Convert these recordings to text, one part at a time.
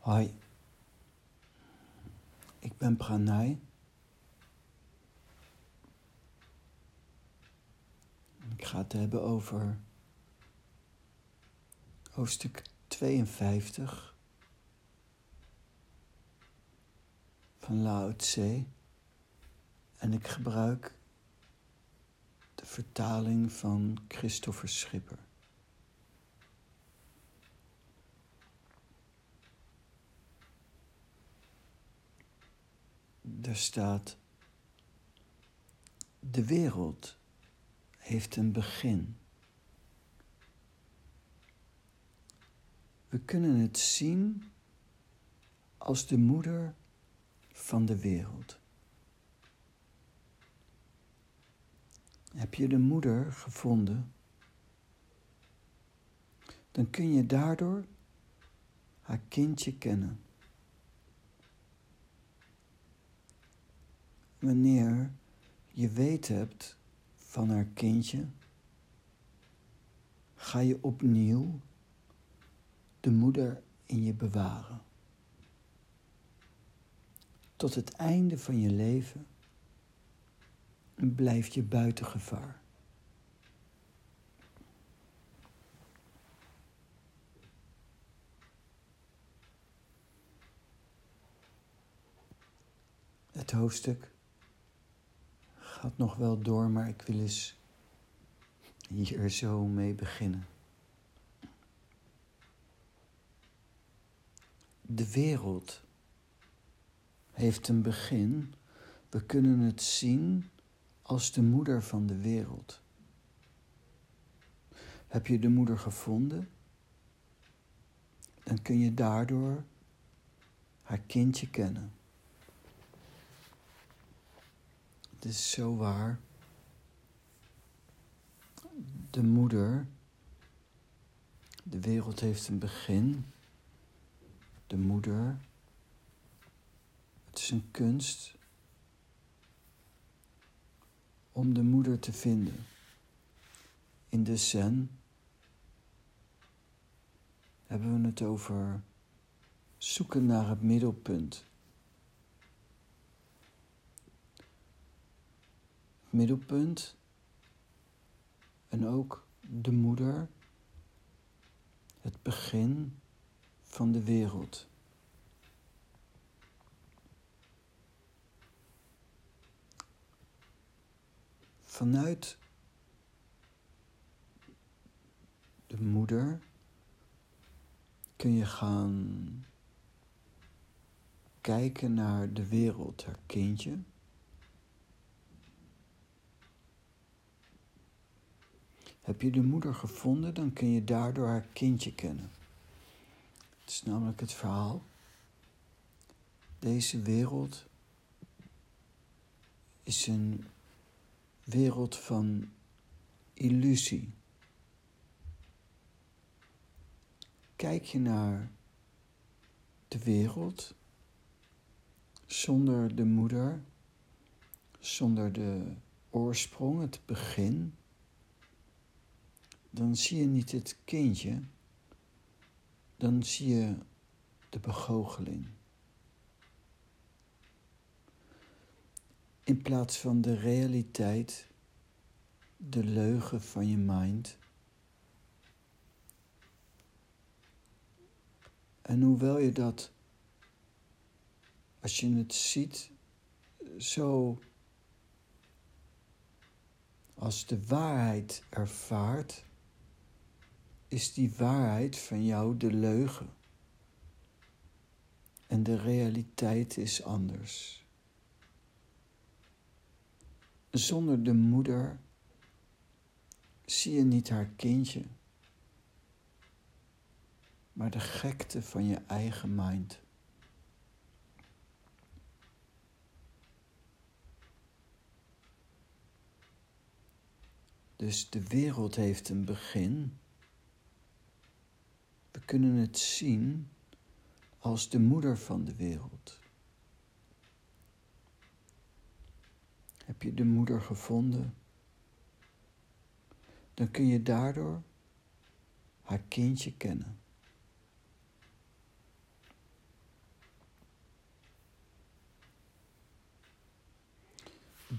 Hoi, ik ben Pranay. Ik ga het hebben over hoofdstuk 52 van Lao Tse. En ik gebruik de vertaling van Christopher Schipper. Er staat: De wereld heeft een begin. We kunnen het zien als de moeder van de wereld. Heb je de moeder gevonden, dan kun je daardoor haar kindje kennen. Wanneer je weet hebt van haar kindje, ga je opnieuw de moeder in je bewaren. Tot het einde van je leven blijf je buiten gevaar. Het hoofdstuk gaat nog wel door, maar ik wil eens hier zo mee beginnen. De wereld heeft een begin. We kunnen het zien als de moeder van de wereld. Heb je de moeder gevonden? Dan kun je daardoor haar kindje kennen. Het is zo waar. De moeder, de wereld heeft een begin. De moeder, het is een kunst om de moeder te vinden. In de zen hebben we het over zoeken naar het middelpunt. Middelpunt en ook de moeder, het begin van de wereld. Vanuit de moeder kun je gaan kijken naar de wereld, haar kindje. Heb je de moeder gevonden, dan kun je daardoor haar kindje kennen. Het is namelijk het verhaal. Deze wereld is een wereld van illusie. Kijk je naar de wereld zonder de moeder, zonder de oorsprong, het begin, dan zie je niet het kindje, dan zie je de begoocheling. In plaats van de realiteit, de leugen van je mind. En hoewel je dat, als je het ziet, zo als de waarheid ervaart, is die waarheid van jou de leugen. En de realiteit is anders. Zonder de moeder zie je niet haar kindje, maar de gekte van je eigen mind. Dus de wereld heeft een begin kunnen het zien als de moeder van de wereld. Heb je de moeder gevonden? Dan kun je daardoor haar kindje kennen.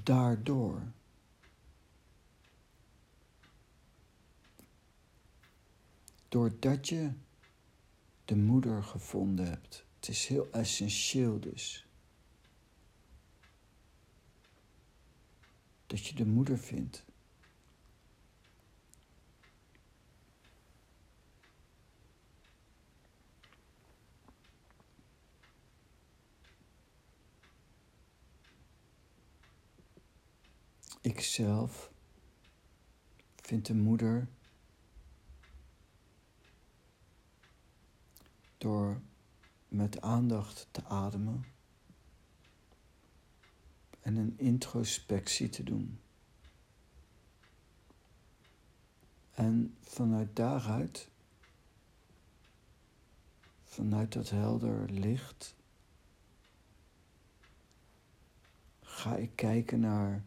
Daardoor doordat je de moeder gevonden hebt. Het is heel essentieel dus. Dat je de moeder vindt. Ikzelf vind de moeder door met aandacht te ademen en een introspectie te doen. En vanuit daaruit, vanuit dat helder licht, ga ik kijken naar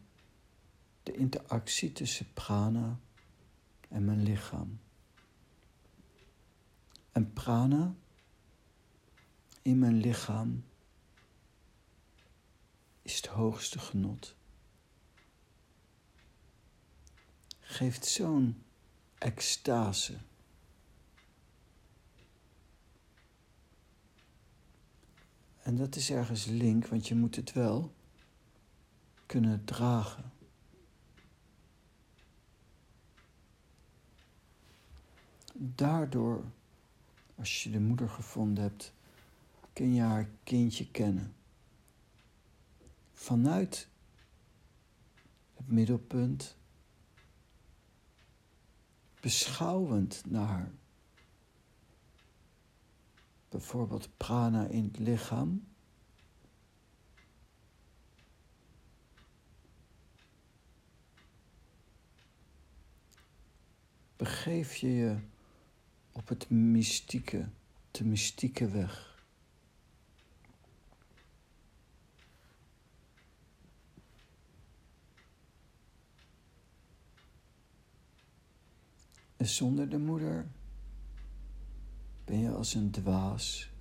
de interactie tussen prana en mijn lichaam. En prana in mijn lichaam is het hoogste genot. Geeft zo'n extase. En dat is ergens link, want je moet het wel kunnen dragen. Daardoor, als je de moeder gevonden hebt, kun je haar kindje kennen. Vanuit het middelpunt, beschouwend naar bijvoorbeeld prana in het lichaam. Begeef je je op het mystieke, de mystieke weg. Zonder de moeder ben je als een dwaas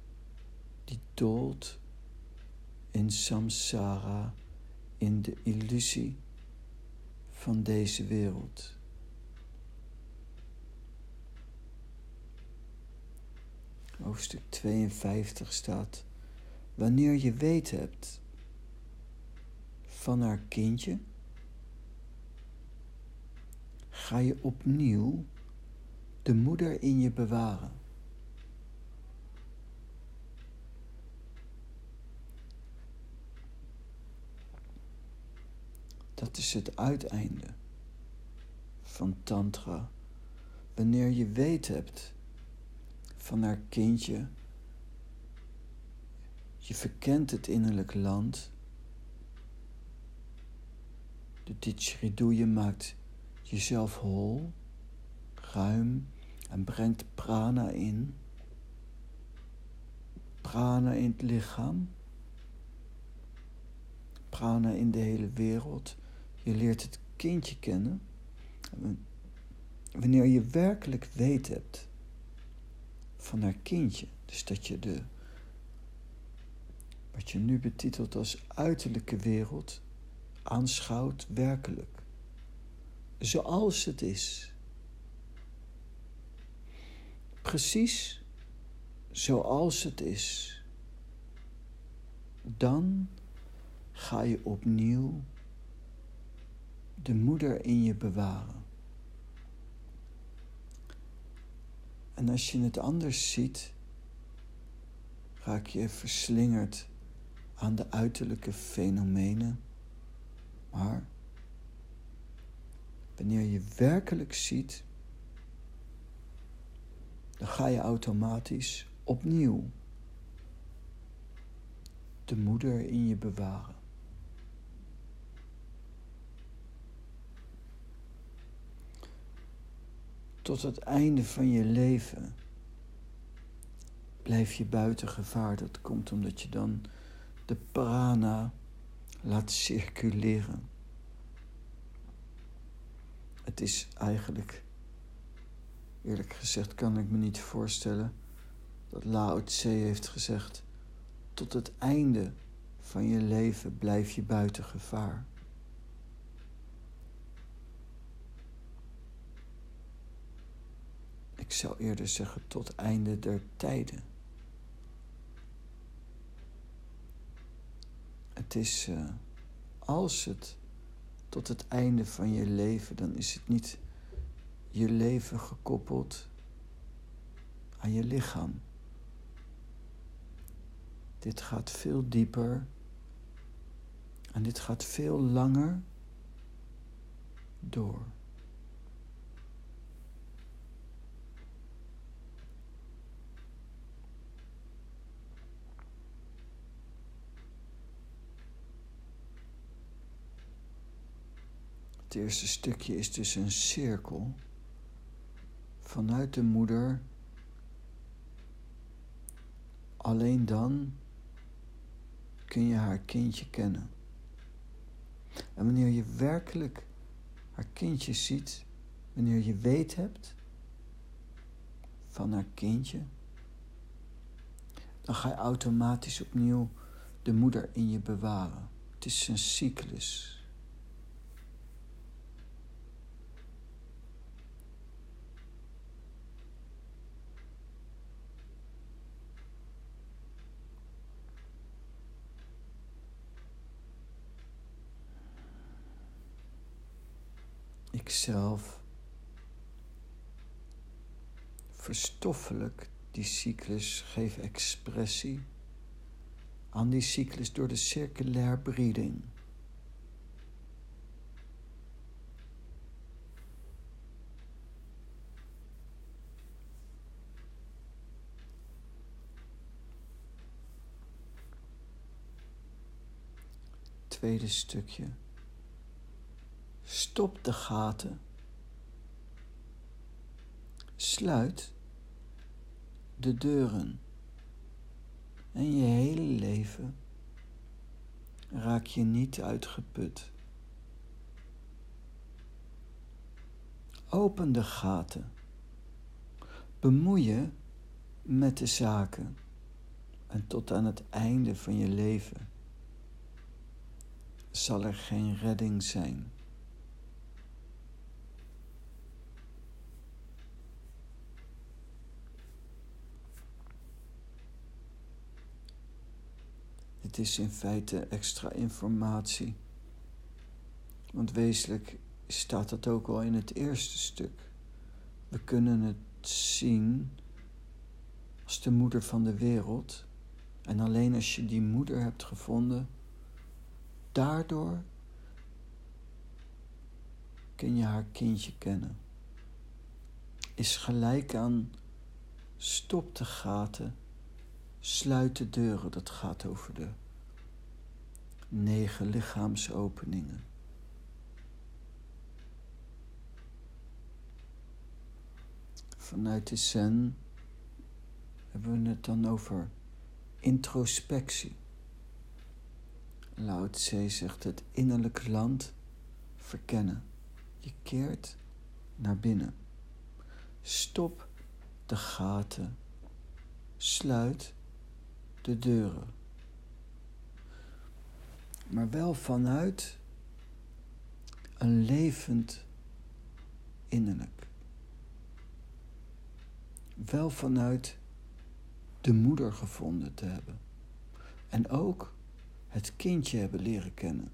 die dolt in samsara, in de illusie van deze wereld. Hoofdstuk 52 staat: Wanneer je weet hebt van haar kindje, ga je opnieuw de moeder in je bewaren. Dat is het uiteinde van Tantra. Wanneer je weet hebt van haar kindje, je verkent het innerlijk land. De Didgeridoo maakt jezelf hol, ruim en brengt prana in. Prana in het lichaam. Prana in de hele wereld. Je leert het kindje kennen. Wanneer je werkelijk weet hebt van haar kindje. Dus dat je de, wat je nu betitelt als uiterlijke wereld, aanschouwt werkelijk. Zoals het is precies zoals het is, dan ga je opnieuw de moeder in je bewaren. En als je het anders ziet, raak je verslingerd aan de uiterlijke fenomenen. Maar wanneer je werkelijk ziet dan ga je automatisch opnieuw de moeder in je bewaren. Tot het einde van je leven blijf je buiten gevaar. Dat komt omdat je dan de prana laat circuleren. Het is eigenlijk Eerlijk gezegd kan ik me niet voorstellen dat Lao Tse heeft gezegd: tot het einde van je leven blijf je buiten gevaar. Ik zou eerder zeggen tot einde der tijden. Het is eh, als het tot het einde van je leven, dan is het niet je leven gekoppeld aan je lichaam. Dit gaat veel dieper en dit gaat veel langer door. Het eerste stukje is dus een cirkel vanuit de moeder. Alleen dan kun je haar kindje kennen. En wanneer je werkelijk haar kindje ziet, wanneer je weet hebt van haar kindje, dan ga je automatisch opnieuw de moeder in je bewaren. Het is een cyclus. Ikzelf verstoffelijk die cyclus, geef expressie aan die cyclus door de circulair breeding. Tweede stukje. Stop de gaten. Sluit de deuren. En je hele leven raak je niet uitgeput. Open de gaten. Bemoei je met de zaken. En tot aan het einde van je leven zal er geen redding zijn. Het is in feite extra informatie. Want wezenlijk staat dat ook al in het eerste stuk. We kunnen het zien als de moeder van de wereld. En alleen als je die moeder hebt gevonden, daardoor kun je haar kindje kennen. Is gelijk aan stop de gaten Sluit de deuren, dat gaat over de negen lichaamsopeningen. Vanuit de Zen hebben we het dan over introspectie. Lao Tse zegt het innerlijk land verkennen. Je keert naar binnen. Stop de gaten. Sluit de deuren. Maar wel vanuit een levend innerlijk. Wel vanuit de moeder gevonden te hebben. En ook het kindje hebben leren kennen,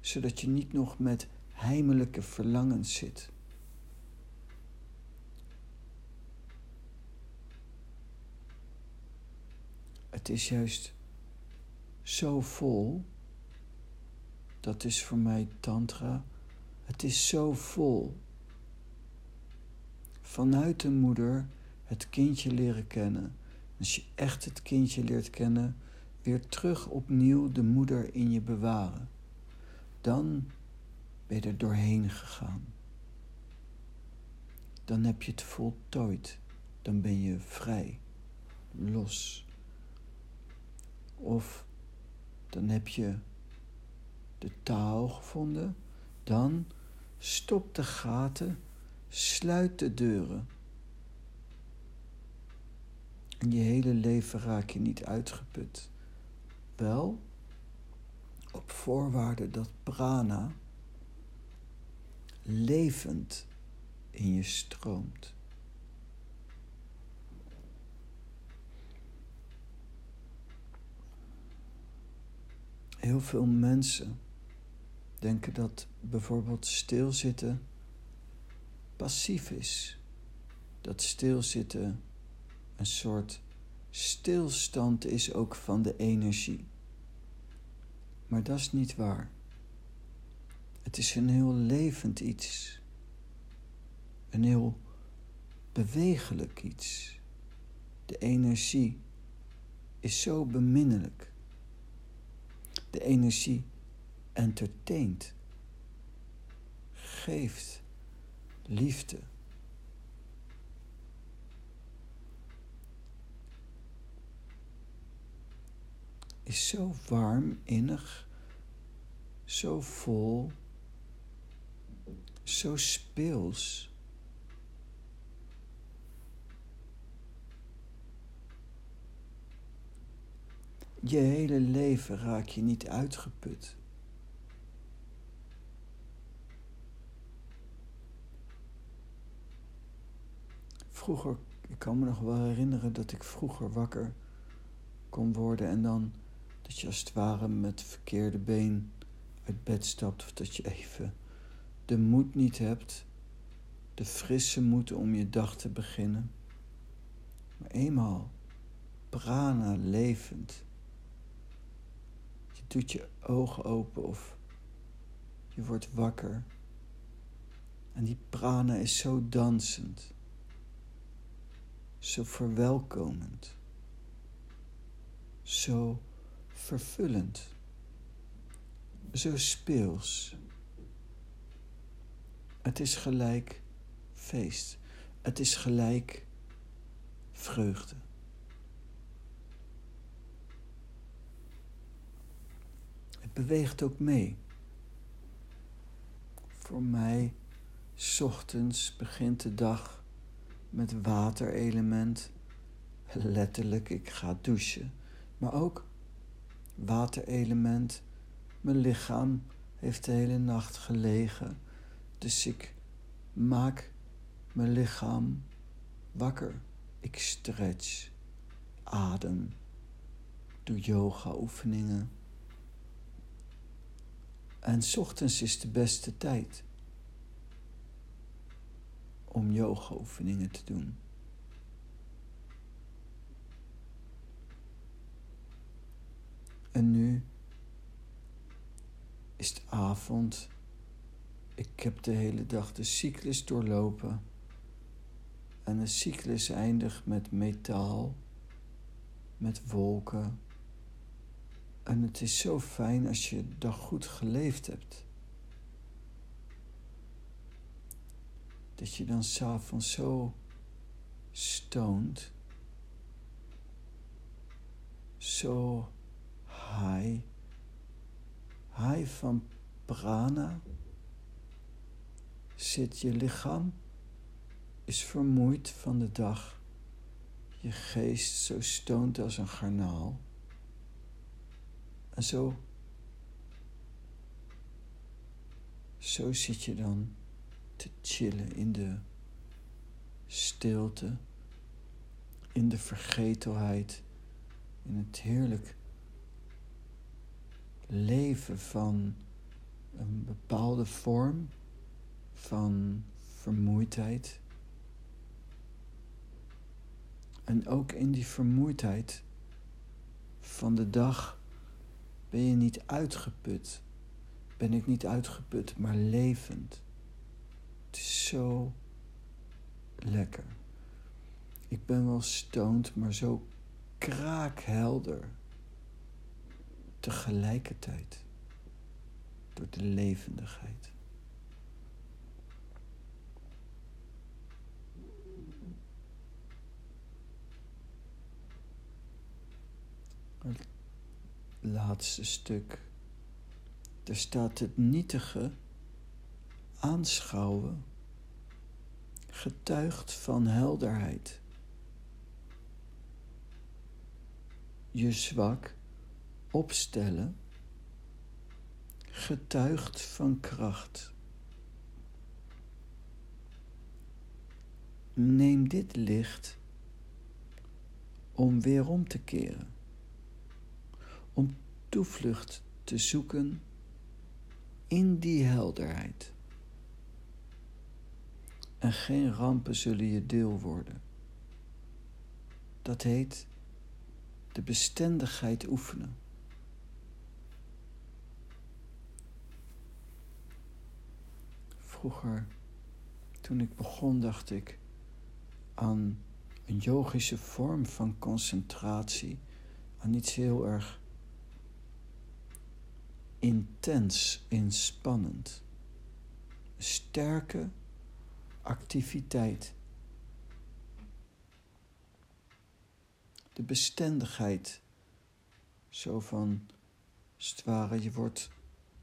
zodat je niet nog met heimelijke verlangens zit. Het is juist zo vol. Dat is voor mij Tantra. Het is zo vol. Vanuit de moeder het kindje leren kennen. Als je echt het kindje leert kennen, weer terug opnieuw de moeder in je bewaren. Dan ben je er doorheen gegaan. Dan heb je het voltooid. Dan ben je vrij, los. Of dan heb je de taal gevonden? Dan stop de gaten, sluit de deuren. En je hele leven raak je niet uitgeput. Wel op voorwaarde dat prana levend in je stroomt. Heel veel mensen denken dat bijvoorbeeld stilzitten passief is. Dat stilzitten een soort stilstand is ook van de energie. Maar dat is niet waar. Het is een heel levend iets. Een heel bewegelijk iets. De energie is zo beminnelijk. De energie entertaint, geeft liefde. Is zo warm, innig, zo vol, zo speels. Je hele leven raak je niet uitgeput. Vroeger, ik kan me nog wel herinneren dat ik vroeger wakker kon worden en dan dat je als het ware met verkeerde been uit bed stapt of dat je even de moed niet hebt, de frisse moed om je dag te beginnen. Maar eenmaal prana levend doet je ogen open of je wordt wakker. En die prana is zo dansend, zo verwelkomend, zo vervullend, zo speels. Het is gelijk feest, het is gelijk vreugde. beweegt ook mee. Voor mij, ochtends begint de dag met waterelement. Letterlijk, ik ga douchen. Maar ook waterelement. Mijn lichaam heeft de hele nacht gelegen. Dus ik maak mijn lichaam wakker. Ik stretch, adem, doe yoga oefeningen. En ochtends is de beste tijd om yoga-oefeningen te doen. En nu is het avond. Ik heb de hele dag de cyclus doorlopen. En de cyclus eindigt met metaal, met wolken en het is zo fijn als je de dag goed geleefd hebt. Dat je dan s'avonds zo stoont, zo high, high van prana, zit je lichaam, is vermoeid van de dag, je geest zo stoont als een garnaal. En zo, zo zit je dan te chillen in de stilte, in de vergetelheid, in het heerlijk leven van een bepaalde vorm van vermoeidheid. En ook in die vermoeidheid van de dag ben je niet uitgeput? Ben ik niet uitgeput, maar levend? Het is zo lekker. Ik ben wel stoned, maar zo kraakhelder. Tegelijkertijd. Door de levendigheid. laatste stuk. Er staat het nietige aanschouwen, getuigt van helderheid. Je zwak opstellen, getuigt van kracht. Neem dit licht om weer om te keren om toevlucht te zoeken in die helderheid. En geen rampen zullen je deel worden. Dat heet de bestendigheid oefenen. Vroeger, toen ik begon, dacht ik aan een yogische vorm van concentratie, aan iets heel erg intens, inspannend. Sterke activiteit. De bestendigheid. Zo van, als je wordt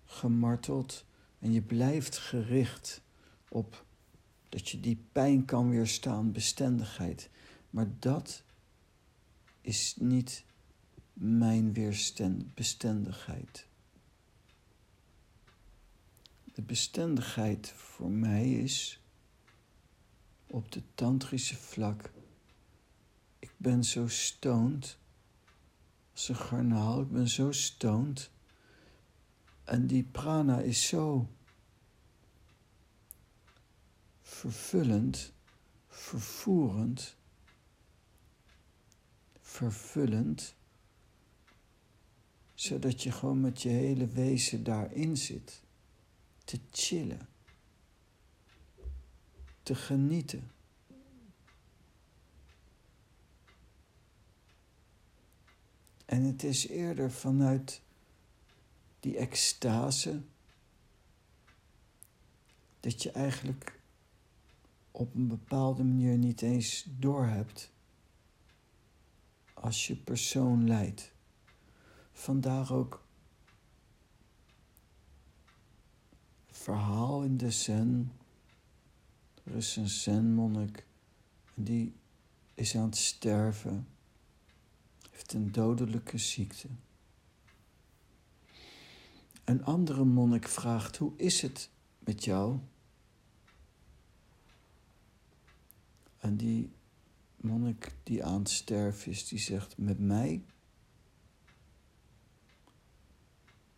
gemarteld en je blijft gericht op dat je die pijn kan weerstaan, bestendigheid. Maar dat is niet mijn weerbestendigheid. De bestendigheid voor mij is op de tantrische vlak. Ik ben zo stoned als een garnaal. Ik ben zo stoned. En die prana is zo vervullend, vervoerend, vervullend, zodat je gewoon met je hele wezen daarin zit, te chillen, te genieten. En het is eerder vanuit die extase dat je eigenlijk op een bepaalde manier niet eens doorhebt als je persoon leidt. Vandaar ook verhaal in de Zen. Er is een Zen-monnik en die is aan het sterven, heeft een dodelijke ziekte. Een andere monnik vraagt: Hoe is het met jou? En die monnik die aan het sterven is, die zegt: Met mij?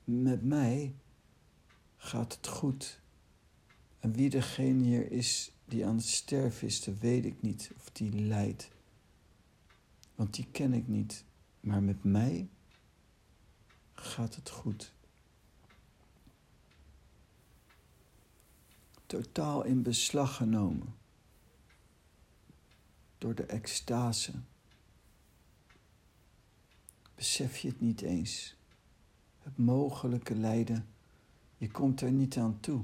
Met mij gaat het goed. En wie degene hier is die aan het sterven is, dat weet ik niet. Of die lijdt. Want die ken ik niet. Maar met mij gaat het goed. Totaal in beslag genomen door de extase. Besef je het niet eens. Het mogelijke lijden, je komt er niet aan toe.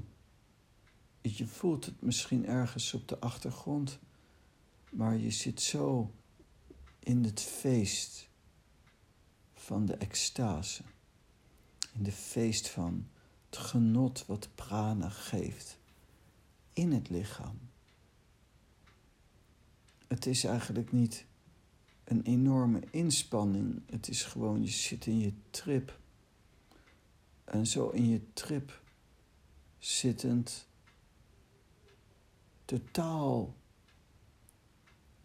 Je voelt het misschien ergens op de achtergrond, maar je zit zo in het feest van de extase. In de feest van het genot wat prana geeft in het lichaam het is eigenlijk niet een enorme inspanning. Het is gewoon, je zit in je trip. En zo in je trip zittend, totaal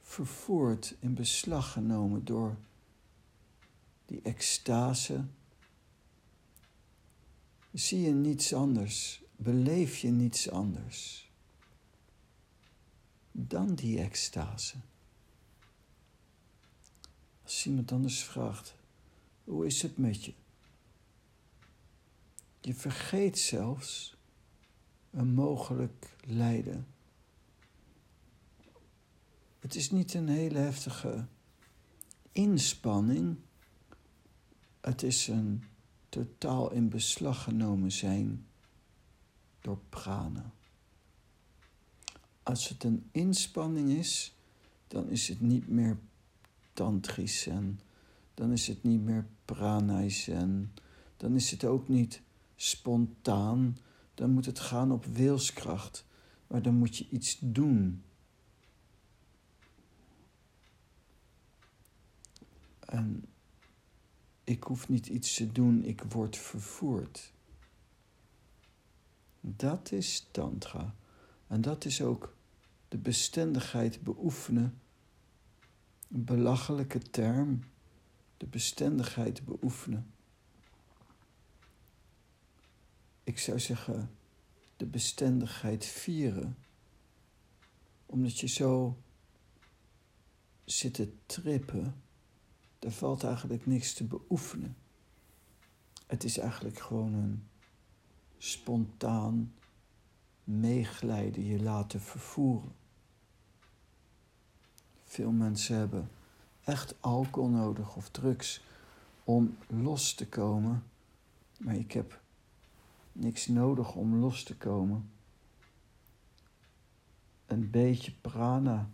vervoerd, in beslag genomen door die extase. Zie je niets anders, beleef je niets anders dan die extase. Als iemand anders vraagt, hoe is het met je? Je vergeet zelfs een mogelijk lijden. Het is niet een hele heftige inspanning. Het is een totaal in beslag genomen zijn door prana. Als het een inspanning is, dan is het niet meer tantrisch zen. Dan is het niet meer pranay zen. Dan is het ook niet spontaan. Dan moet het gaan op wilskracht. Maar dan moet je iets doen. En ik hoef niet iets te doen, ik word vervoerd. Dat is tantra. En dat is ook de bestendigheid beoefenen. Een belachelijke term, de bestendigheid beoefenen. ik zou zeggen, de bestendigheid vieren. Omdat je zo zit te trippen, er valt eigenlijk niks te beoefenen. Het is eigenlijk gewoon een spontaan meeglijden, je laten vervoeren. Veel mensen hebben echt alcohol nodig of drugs om los te komen. Maar ik heb niks nodig om los te komen. Een beetje prana.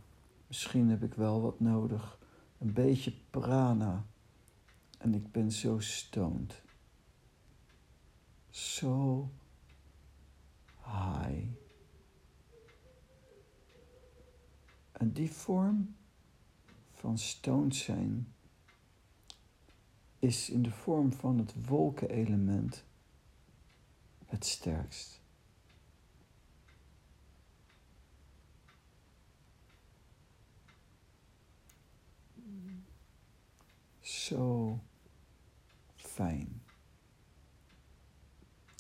Misschien heb ik wel wat nodig. Een beetje prana. En ik ben zo stoned. Zo high. En die vorm van stoned zijn is in de vorm van het wolkenelement het sterkst. Zo fijn.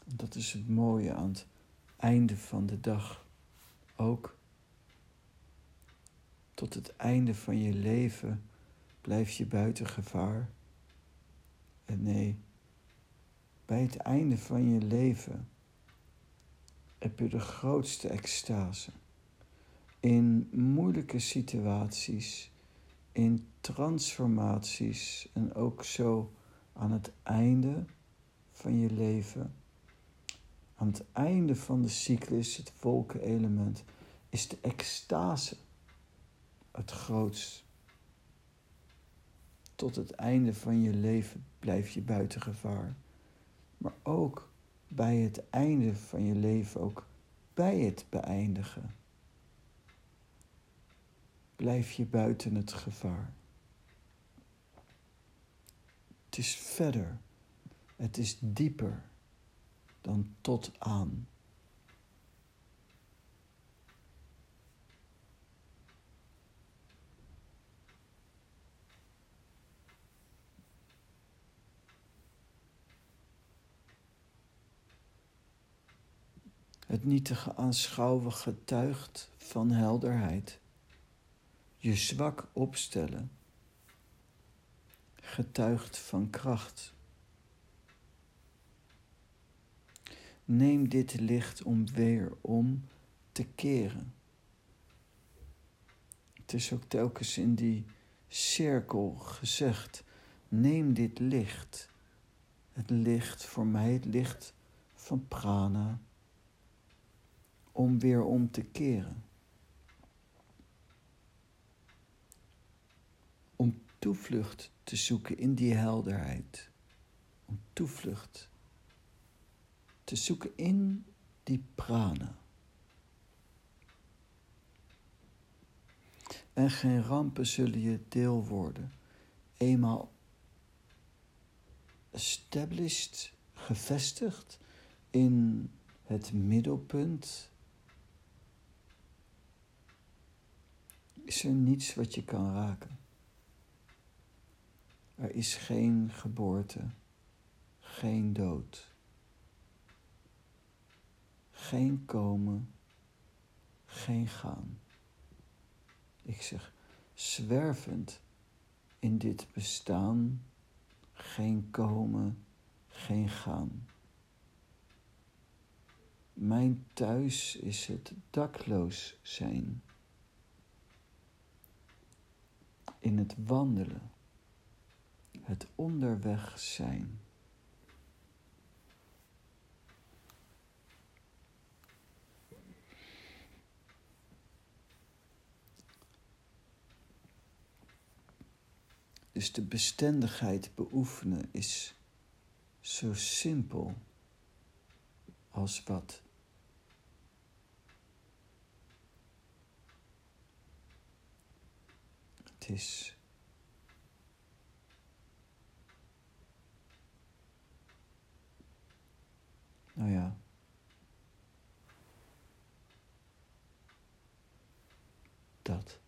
Dat is het mooie aan het einde van de dag ook. Tot het einde van je leven blijf je buiten gevaar. En nee, bij het einde van je leven heb je de grootste extase. In moeilijke situaties, in transformaties en ook zo aan het einde van je leven. Aan het einde van de cyclus, het wolkenelement, is de extase het grootst. Tot het einde van je leven blijf je buiten gevaar maar ook bij het einde van je leven, ook bij het beëindigen. Blijf je buiten het gevaar. Het is verder, het is dieper dan tot aan. Het nietige aanschouwen getuigt van helderheid. Je zwak opstellen getuigt van kracht. Neem dit licht om weer om te keren. Het is ook telkens in die cirkel gezegd: neem dit licht. Het licht voor mij, het licht van prana om weer om te keren. Om toevlucht te zoeken in die helderheid. Om toevlucht te zoeken in die prana. En geen rampen zullen je deel worden. Eenmaal established, gevestigd in het middelpunt is er niets wat je kan raken. Er is geen geboorte, geen dood, geen komen, geen gaan. Ik zeg zwervend in dit bestaan, geen komen, geen gaan. Mijn thuis is het dakloos zijn. in het wandelen, het onderweg zijn. Dus de bestendigheid beoefenen is zo simpel als wat. Het is Nou ja. Dat.